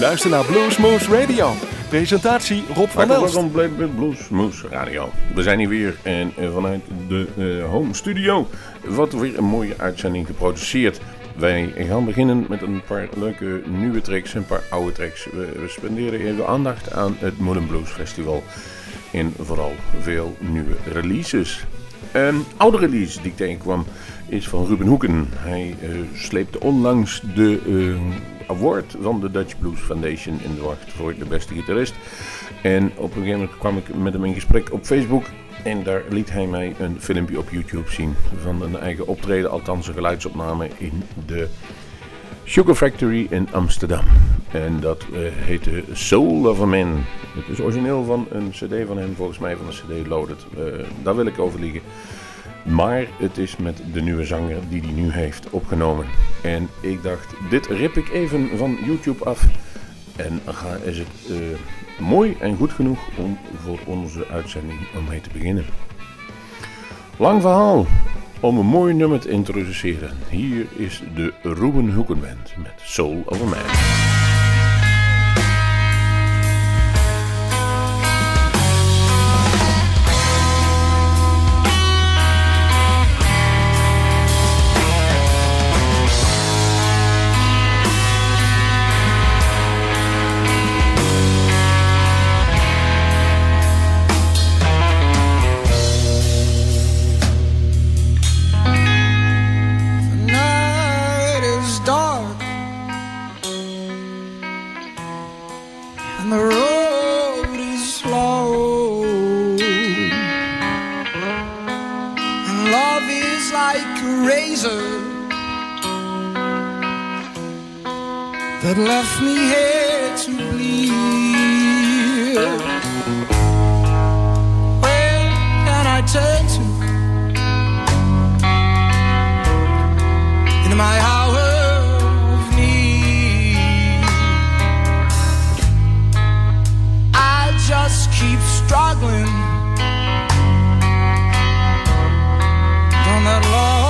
luistert naar Bluesmoose Radio. Presentatie Rob van Elst. welkom bij Bluesmoose Radio. We zijn hier weer en eh, vanuit de eh, home studio. Wat weer een mooie uitzending geproduceerd. Wij gaan beginnen met een paar leuke nieuwe tracks en een paar oude tracks. We, we spenderen even aandacht aan het Modern Blues Festival. En vooral veel nieuwe releases. Een oude release die ik tegenkwam is van Ruben Hoeken. Hij eh, sleepte onlangs de award van de Dutch Blues Foundation in de wacht voor de beste gitarist. En op een gegeven moment kwam ik met hem in gesprek op Facebook. En daar liet hij mij een filmpje op YouTube zien van een eigen optreden, althans een geluidsopname in de Sugar Factory in Amsterdam. En dat eh, heette Soul of a Man. Het is origineel van een cd van hem, volgens mij van een cd Loaded. Eh, daar wil ik over liegen. Maar het is met de nieuwe zanger die hij nu heeft opgenomen. En ik dacht, dit rip ik even van YouTube af. En ga, is het eh, mooi en goed genoeg om voor onze uitzending om mee te beginnen. Lang verhaal om een mooi nummer te introduceren. Hier is de Ruben Hoeken Band met Soul of a Man. And the road is slow. And love is like a razor that left me here to bleed. Where can I turn to? In my hour keep struggling. Don't let love.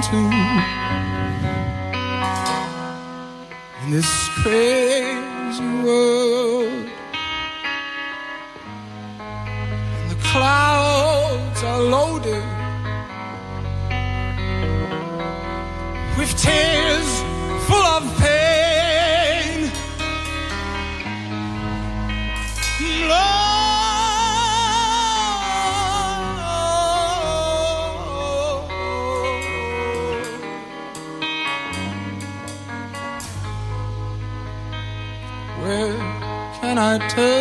정 말. Turn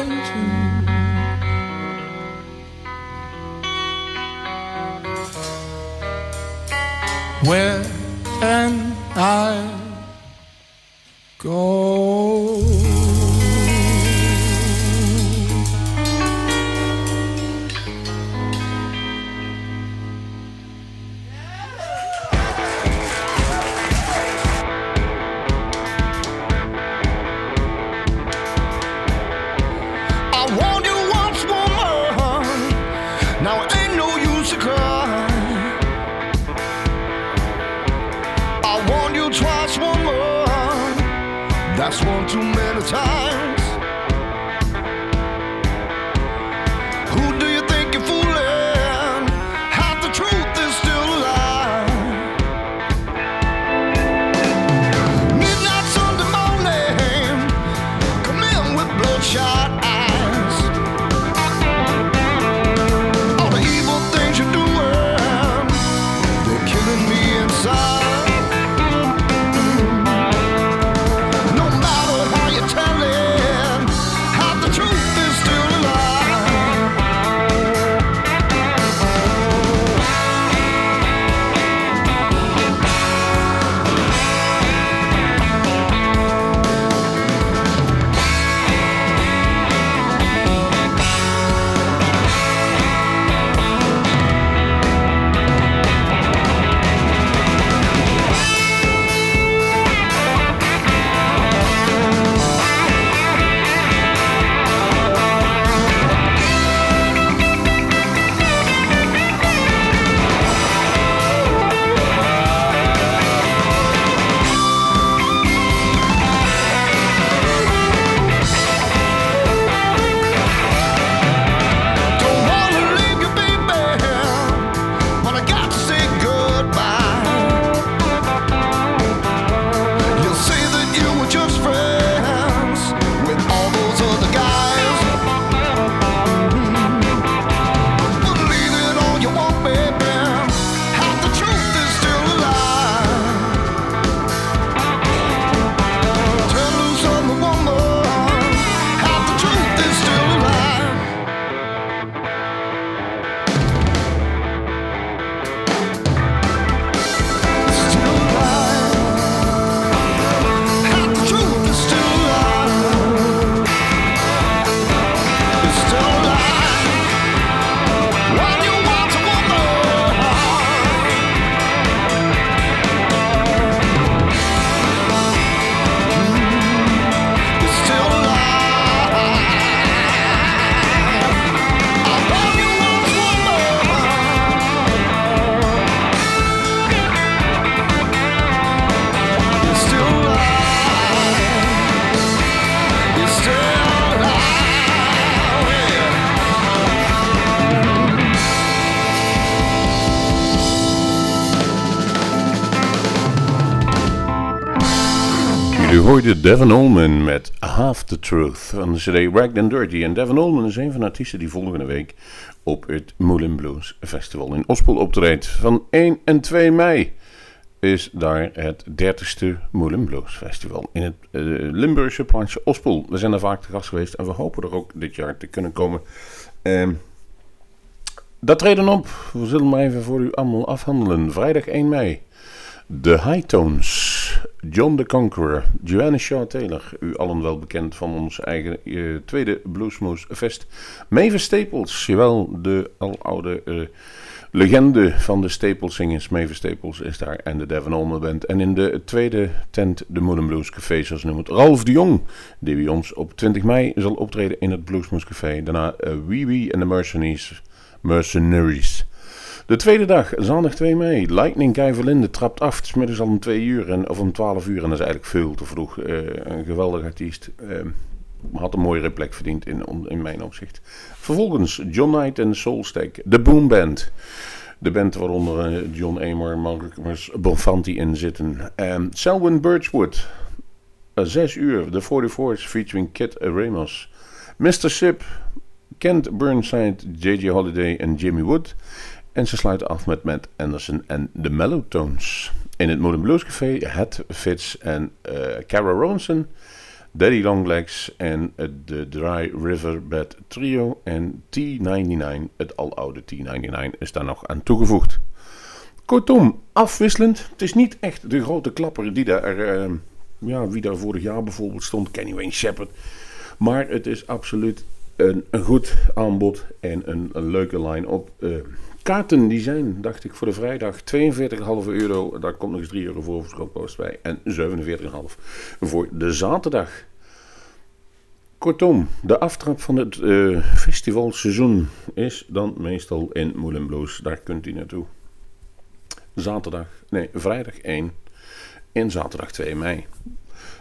Hoorden Devin Allman met Half the Truth van de CD Ragged and Dirty. En Devin Allman is een van de artiesten die volgende week op het Moulin Blues Festival in Ospel optreedt. Van 1 en 2 mei is daar het 30ste Moulin Blues Festival in het uh, Limburgse plaatsje Ospel. We zijn daar vaak te gast geweest en we hopen er ook dit jaar te kunnen komen. Uh, dat treden op. We zullen maar even voor u allemaal afhandelen. Vrijdag 1 mei. De Hightones. John the Conqueror, Joanna Shaw Taylor, u allen wel bekend van ons eigen uh, tweede Bluesmoose Fest. Mavis Staples, jawel, de aloude uh, legende van de Staples zingers. Mavis Staples is daar en de Devon Allman Band. En in de tweede tent, de Moulin Blues Café, zoals noemen het, Ralf de Jong, die bij ons op 20 mei zal optreden in het Bluesmoose Café. Daarna uh, Wee Wee en de Mercenaries. Mercenaries. De tweede dag, zondag 2 mei. Lightning Guy Verlinde trapt af. Het is middags al om 2 uur en, of om 12 uur en dat is eigenlijk veel te vroeg. Uh, een geweldig artiest. Uh, had een mooiere plek verdiend in, in mijn opzicht. Vervolgens John Knight en Soulstack. De Boom Band. De band waaronder uh, John Amor, Marcus Bonfanti in zitten. Um, Selwyn Birchwood. 6 uur. The 44's featuring Kit Ramos. Mr. Sip. Kent Burnside, J.J. Holiday en Jimmy Wood. En ze sluiten af met Matt Anderson en de Mellowtones. In het Modern Blues Café, Het Fitz en uh, Cara Ronson, Daddy Longlegs en de Dry River Bed Trio en T99, het aloude T99, is daar nog aan toegevoegd. Kortom, afwisselend. Het is niet echt de grote klapper die daar, uh, ja, wie daar vorig jaar bijvoorbeeld stond, Kenny Wayne Shepherd. Maar het is absoluut een, een goed aanbod en een, een leuke line-up. Kaarten die zijn, dacht ik, voor de vrijdag 42,5 euro. Daar komt nog eens 3 euro voor verschotpost bij. En 47,5 voor de zaterdag. Kortom, de aftrap van het uh, festivalseizoen is dan meestal in Moulin Blues. Daar kunt u naartoe. Zaterdag, nee, vrijdag 1 en zaterdag 2 mei.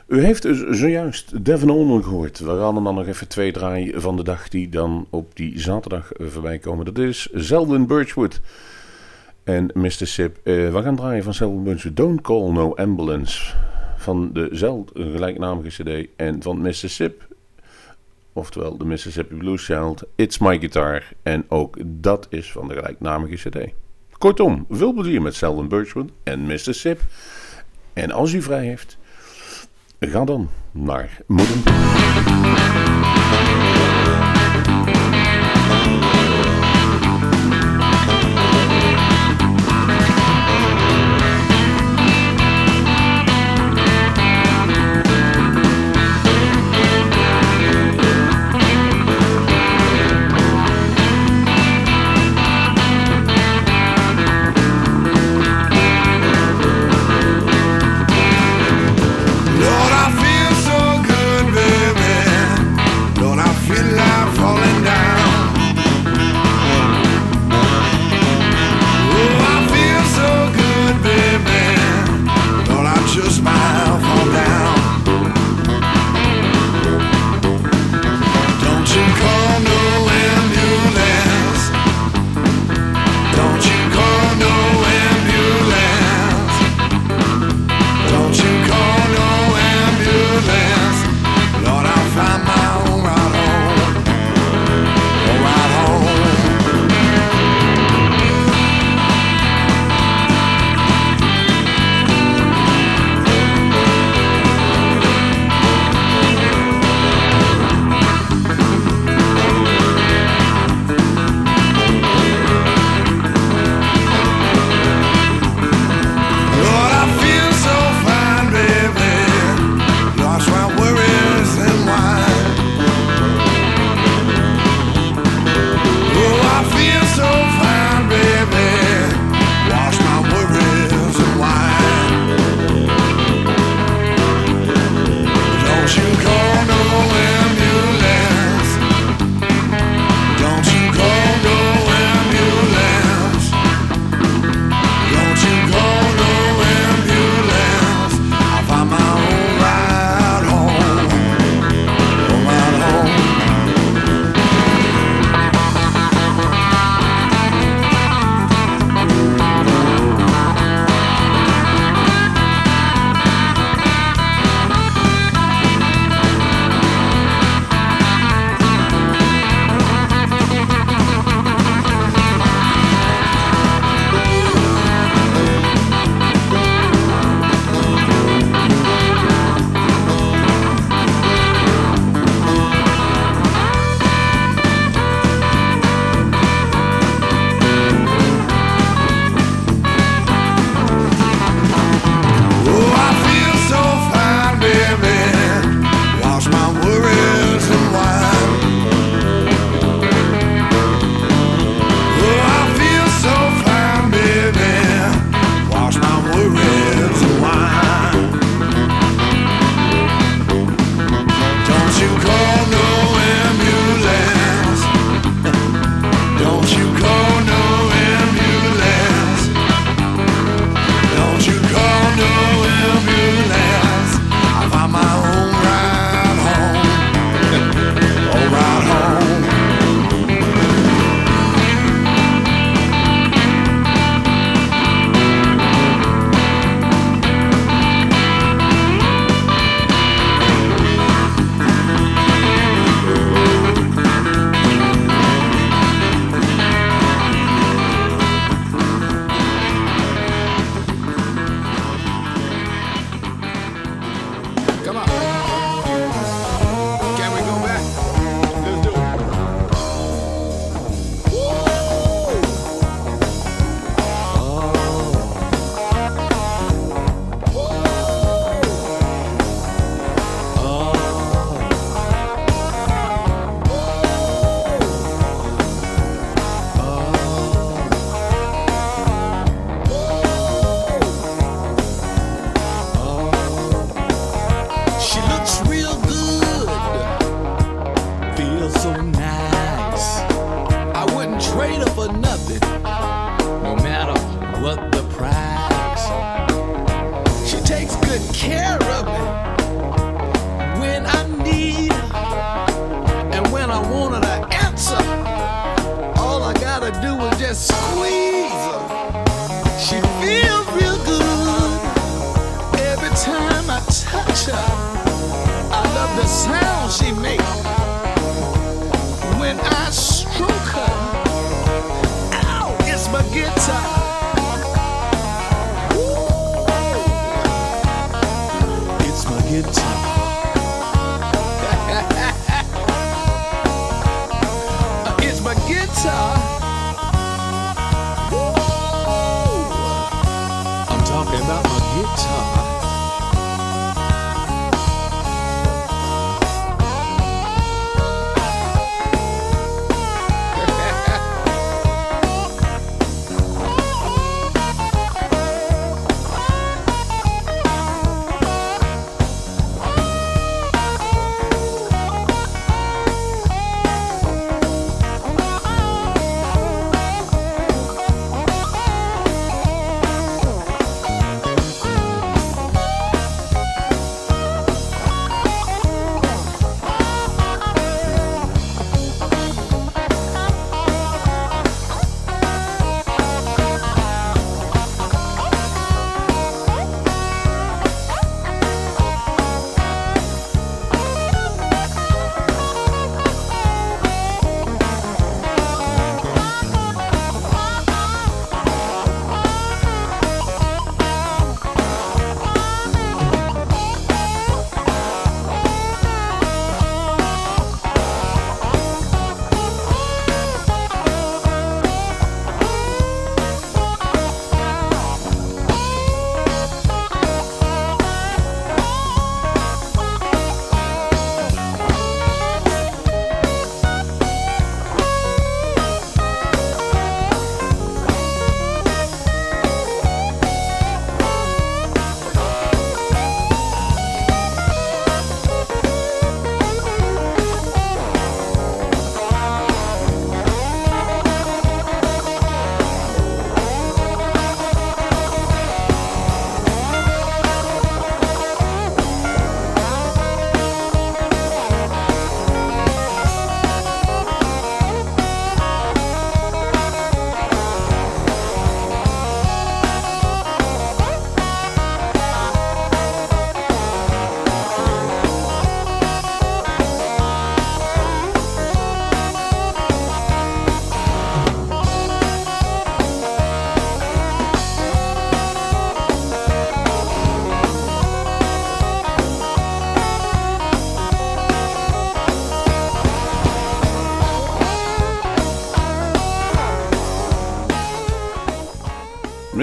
U heeft dus zojuist Devon Allman gehoord. We gaan dan nog even twee draaien van de dag die dan op die zaterdag voorbij komen. Dat is Zelden Birchwood en Mr. Sip. Uh, we gaan draaien van Zelden Birchwood Don't Call No Ambulance van de Zeld gelijknamige cd en van Mr. Sip. Oftewel de Mississippi Blues Child, It's My Guitar. En ook dat is van de gelijknamige cd. Kortom, veel plezier met Selden Birchwood en Mr. Sip. En als u vrij heeft, Ga dan naar Moeden.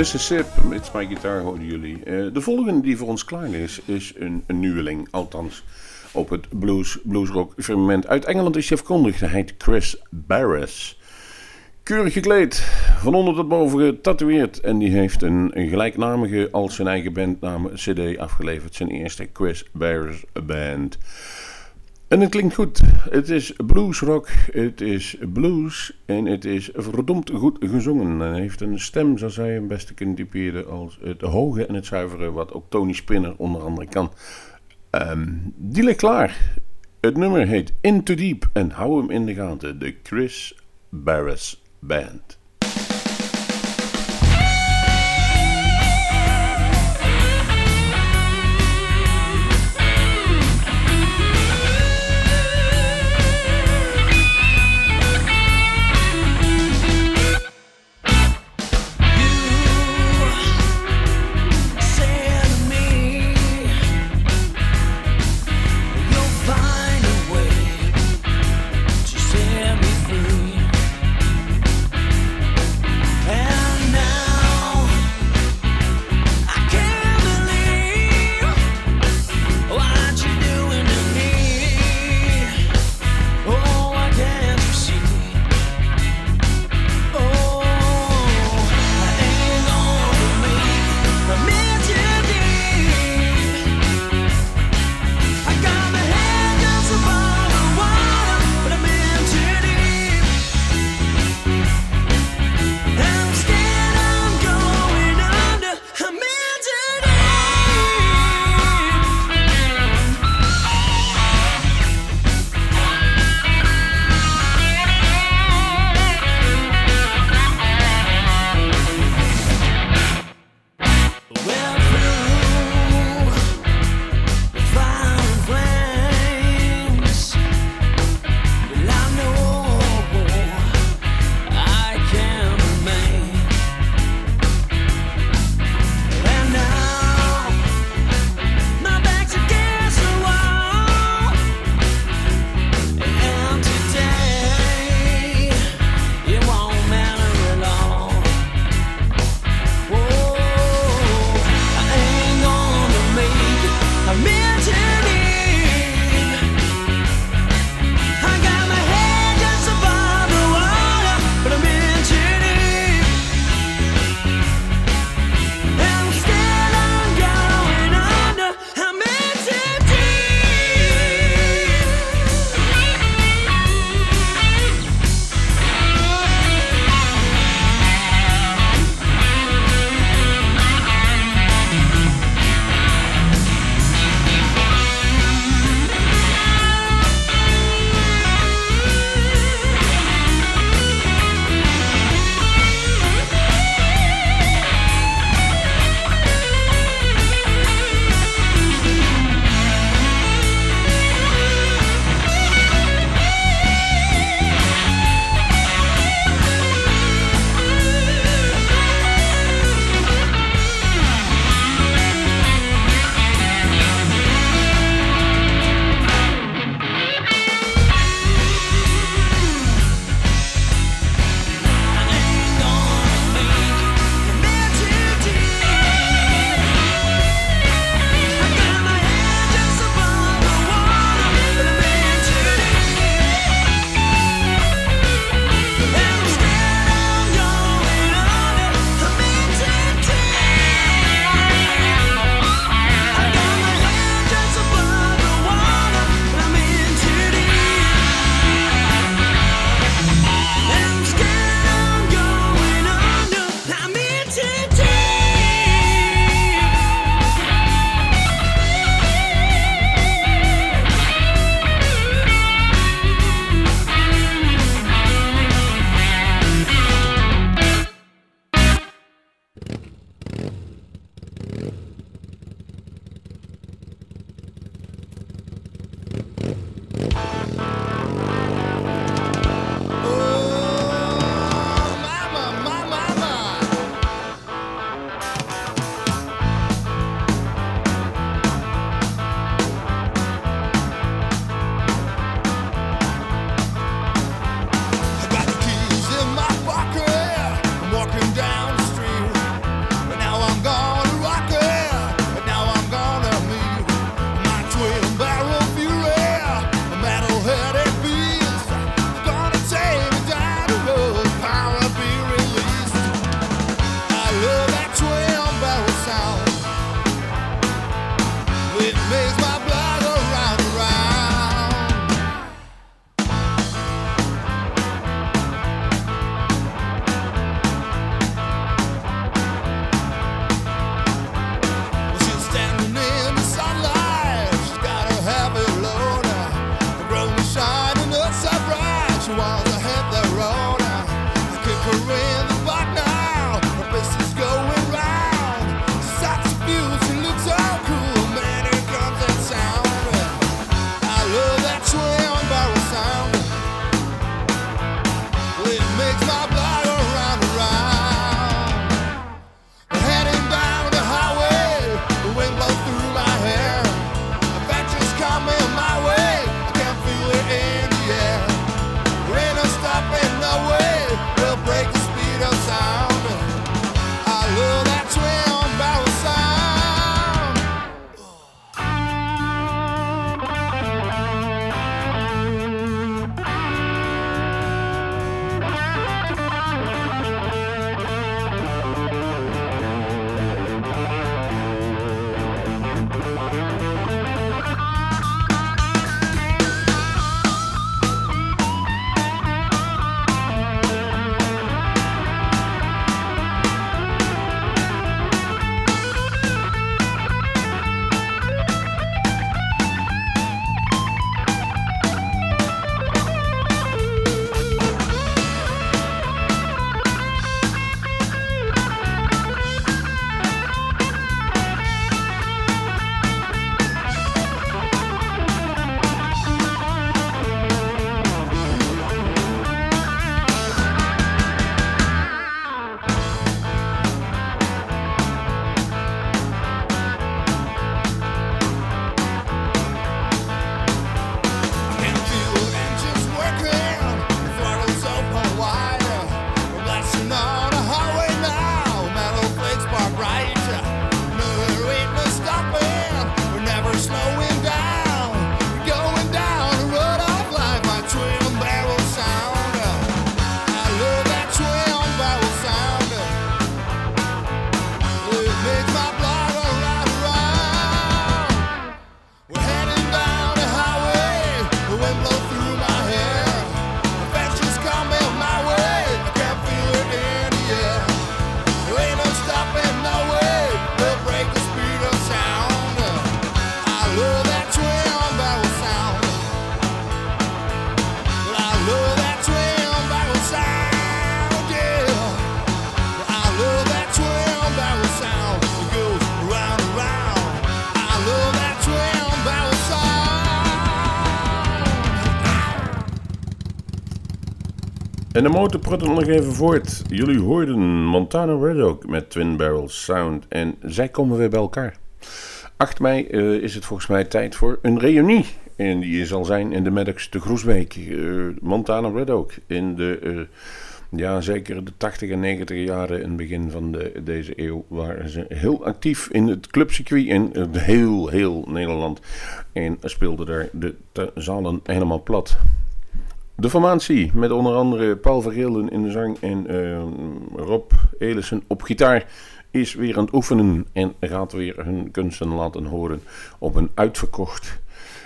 Mississippi, met gitaar hoorden jullie. Eh, de volgende die voor ons klaar is, is een, een nieuweling. Althans, op het blues, bluesrock firmament. Uit Engeland is hij afkondig. Hij heet Chris Barris. Keurig gekleed, van onder tot boven getatoeëerd. En die heeft een, een gelijknamige als zijn eigen bandnaam CD afgeleverd. Zijn eerste Chris Barris Band. En het klinkt goed. Het is bluesrock, het is blues en het is verdomd goed gezongen. En heeft een stem, zoals hij hem beste kunnen typeren, als het hoge en het zuivere, wat ook Tony Spinner onder andere kan. Ehm, die ligt klaar. Het nummer heet Into Deep en hou hem in de gaten. De Chris Barris Band. En de motor pruttelt nog even voort. Jullie hoorden Montana Red Oak met Twin Barrel Sound. En zij komen weer bij elkaar. 8 mei eh, is het volgens mij tijd voor een reunie. En die zal zijn in de Maddox de Groesbeek. Eh, Montana Red Oak. In de, eh, ja zeker de 80 en 90 jaren in het begin van de, deze eeuw waren ze heel actief in het clubcircuit in heel, heel Nederland. En speelden daar de zalen helemaal plat. De formatie met onder andere Paul Vergeelden in de zang en eh, Rob Elissen op gitaar is weer aan het oefenen en gaat weer hun kunsten laten horen op een uitverkocht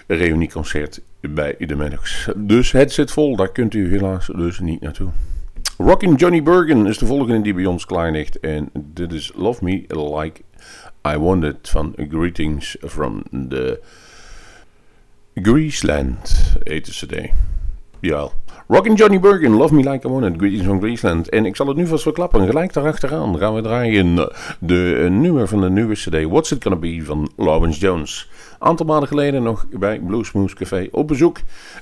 reunieconcert bij de. Dus het zit vol, daar kunt u helaas dus niet naartoe. Rockin' Johnny Bergen is de volgende die bij ons klaar ligt en dit is Love Me Like I Wanted van Greetings from the Greaseland, de cd. Ja. Rockin' Johnny Bergen, Love Me Like I Want It, Greetings from Greaseland. En ik zal het nu vast verklappen. Gelijk daarachteraan gaan we draaien de eh, nummer van de nieuwe cd. What's It Gonna Be van Lawrence Jones. Aantal maanden geleden nog bij Bluesmoose Café op bezoek.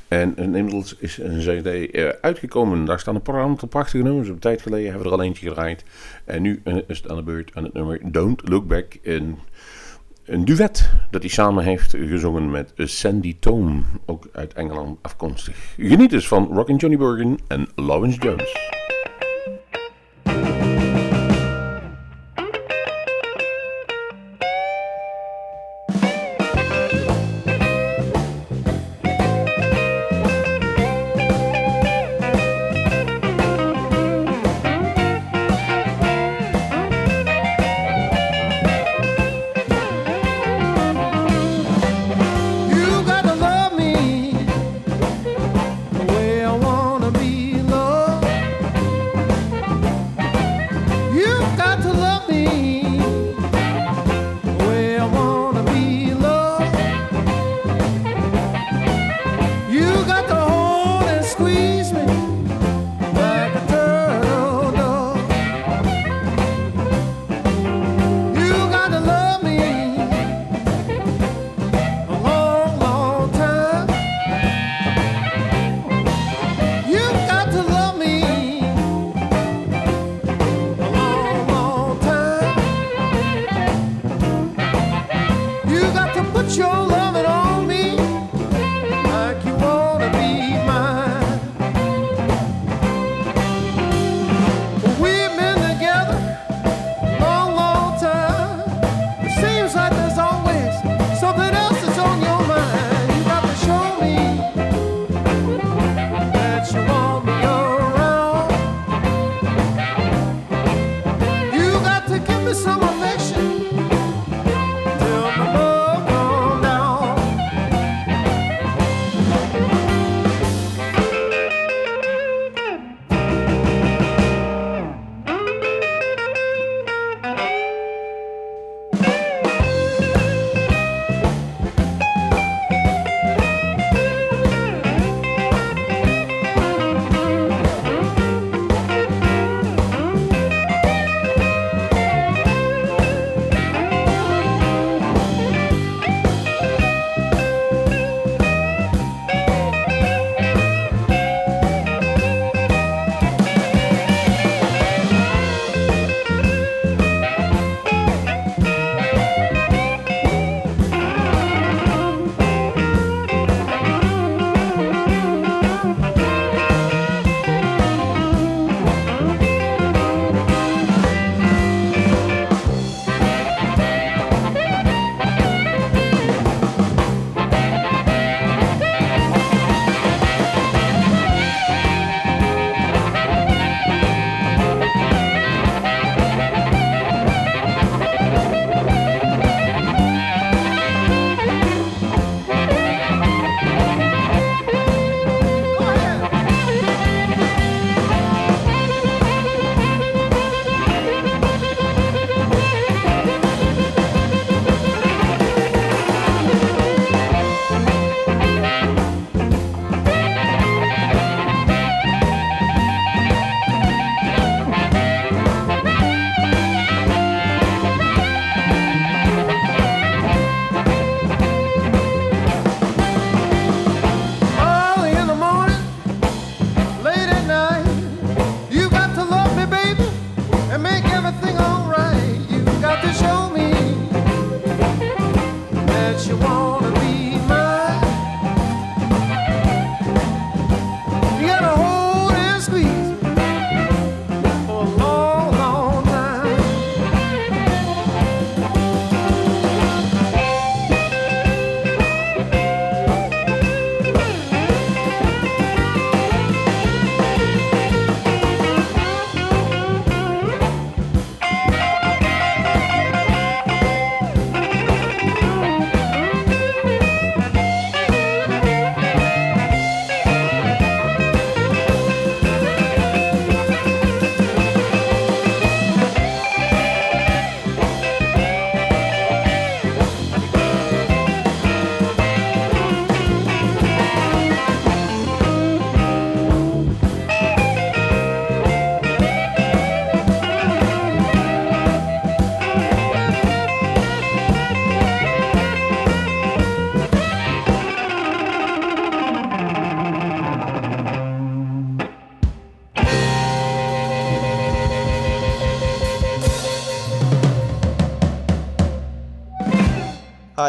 En inmiddels is een cd eh, uitgekomen. Daar staan een paar aantal prachtige nummers. Een tijd geleden hebben we er al eentje gedraaid. En nu eh, is het aan de beurt aan het nummer Don't Look Back. En een duet dat hij samen heeft gezongen met Sandy Tome, ook uit Engeland afkomstig. Geniet dus van Rockin' Johnny Bergen en Lawrence Jones.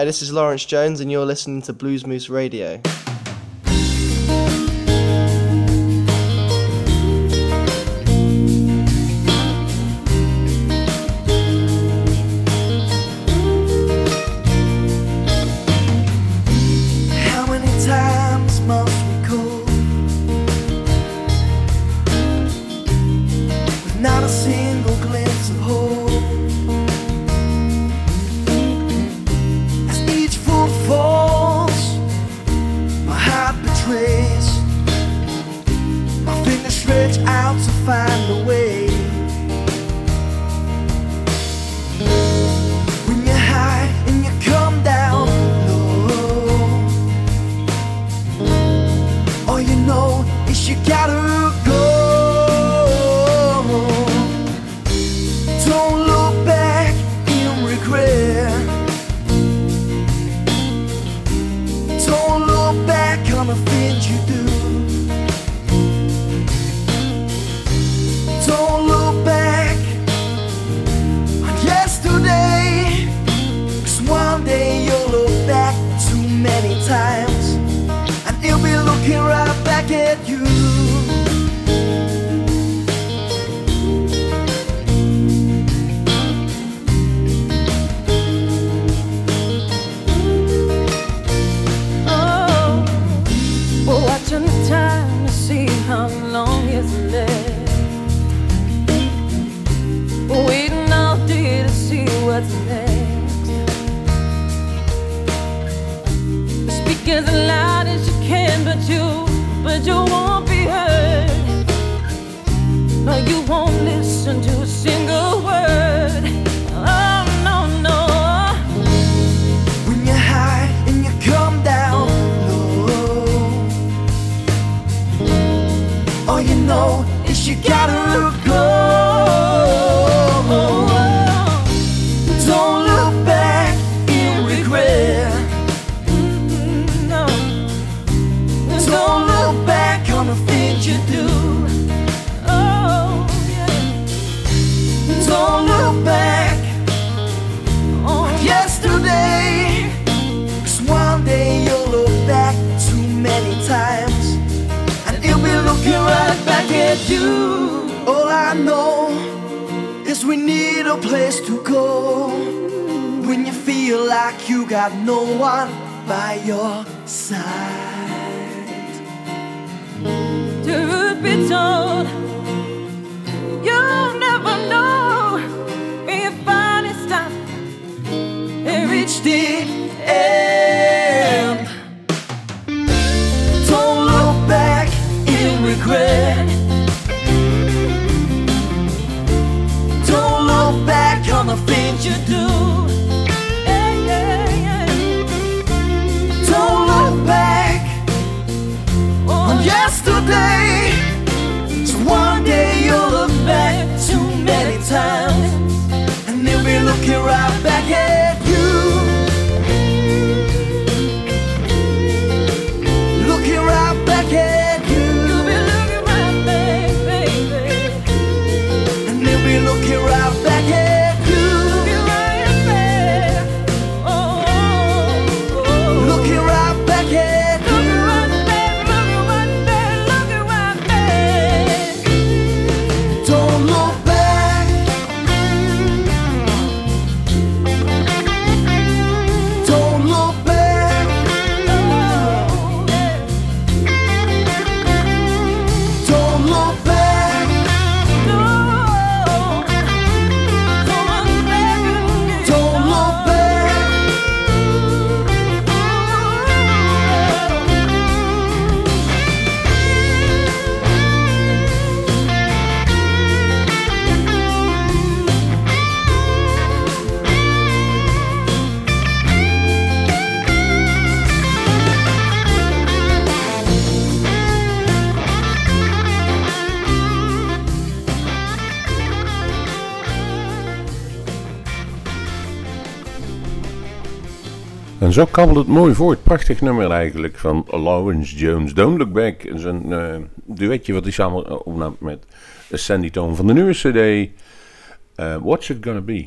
This is Lawrence Jones, and you're listening to Blues Moose Radio. you. All I know is we need a place to go. When you feel like you got no one by your side. Truth be told, you'll never know if I stop and reach the end. Zo kabbelt het mooi voort. Prachtig nummer eigenlijk van Lawrence Jones. Don't Look Back. Is een eh, duetje wat hij samen eh, opnam met Sandy Tone van de nieuwe cd. eh, What's It Gonna Be?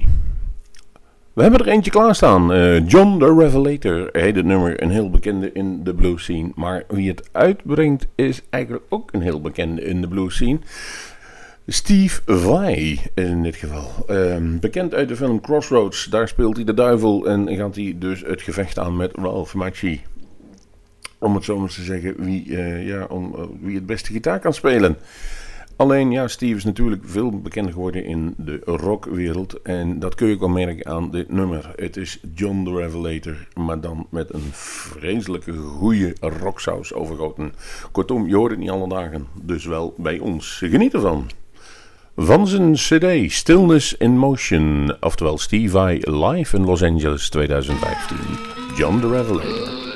We hebben er eentje klaarstaan. Eh John the Revelator heet het nummer. Een heel bekende in de blues scene. Maar wie het uitbrengt is eigenlijk ook een heel bekende in de blues scene. Steve Vai in dit geval. Ehm, bekend uit de film Crossroads. Daar speelt hij de duivel en gaat hij dus het gevecht aan met Ralph Macchie. Om het zo maar te zeggen, wie, eh, ja, om, eh, wie het beste gitaar kan spelen. Alleen, ja, Steve is natuurlijk veel bekender geworden in de rockwereld. En dat kun je ook wel merken aan dit nummer. Het is John the Revelator, maar dan met een vreselijke goede rocksaus overgoten. Kortom, je hoort het niet alle dagen, dus wel bij ons. Geniet ervan. Van zijn CD Stillness in Motion, oftewel Steve Vai live in Los Angeles 2015. John the Revelator.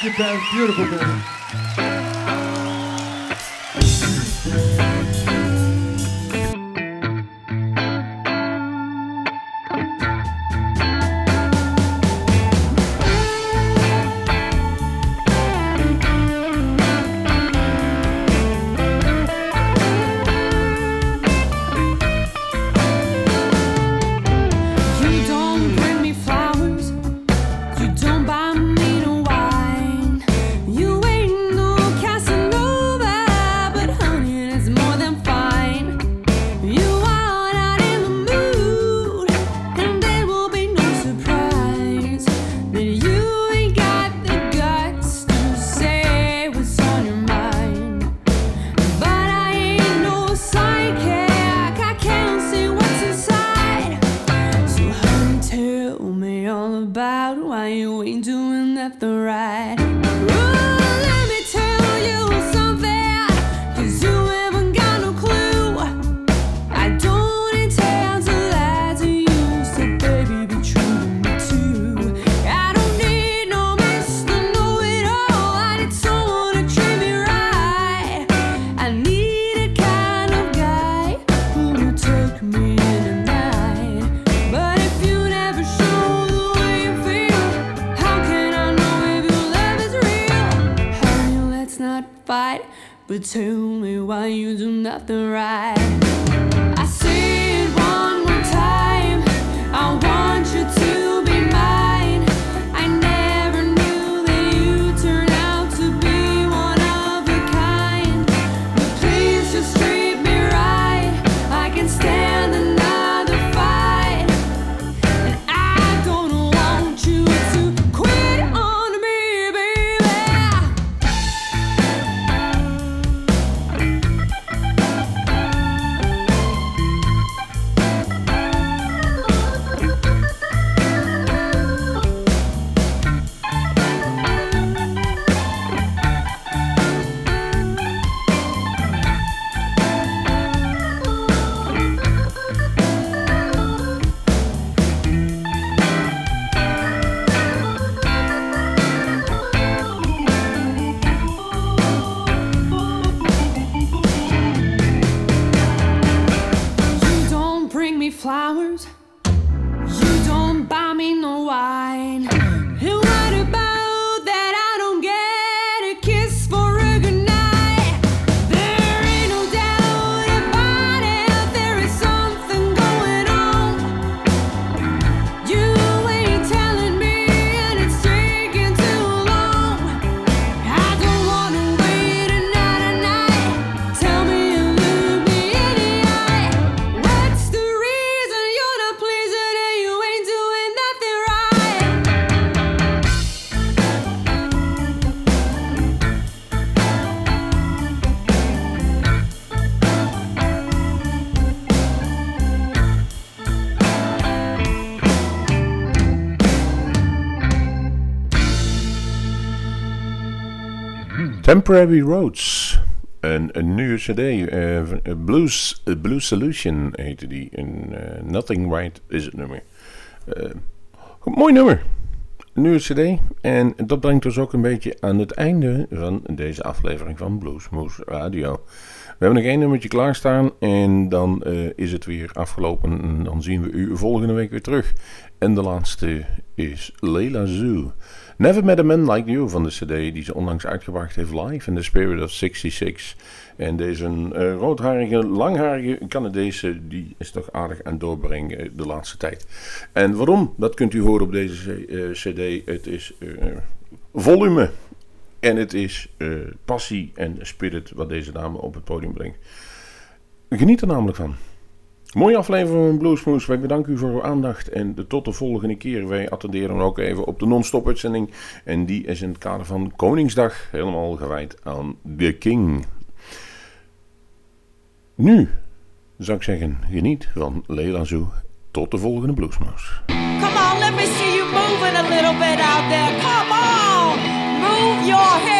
Thank you, Bev. Beautiful, Bev. Temporary Roads. Een, een nieuwe cd. eh, Blues, eh, Blues Solution heette die. En, Nothing Right is het nummer. Mooi nummer. Nieuwe cd. En dat brengt ons ook een beetje aan het einde van deze aflevering van Bluesmoose Radio. We hebben nog één nummertje klaarstaan en dan is het weer afgelopen. En dan zien we u volgende week weer terug. En de laatste is Leila Zoo. Never Met a Man Like You van de cd die ze onlangs uitgebracht heeft live in the Spirit of 66. En deze uh, roodharige, langharige Canadese, die is toch aardig aan doorbrengen eh, de laatste tijd. En waarom? Dat kunt u horen op deze eh, cd. Het is volume en het is passie en spirit wat deze dame op het podium brengt. Geniet er namelijk van. Mooie aflevering van Bluesmoose. Wij bedanken u voor uw aandacht en de, tot de volgende keer. Wij attenderen ook even op de non-stop uitzending. En die is in het kader van Koningsdag helemaal gewijd aan The King. Nu zou ik zeggen, geniet van Leila Zoo. Tot de volgende Bluesmoose. Come on, let me see you moving a little bit out there. Come on, move your hips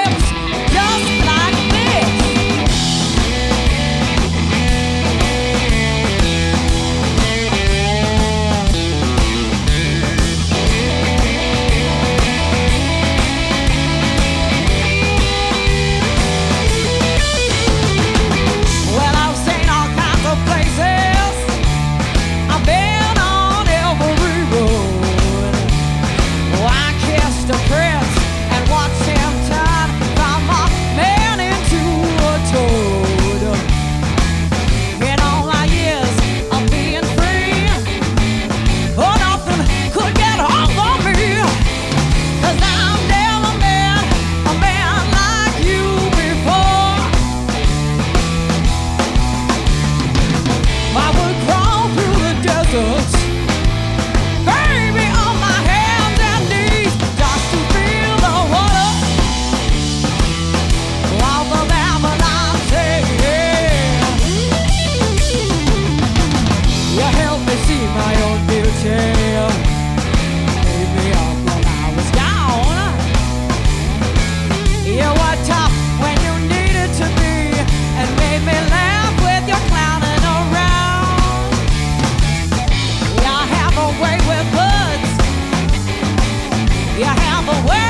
away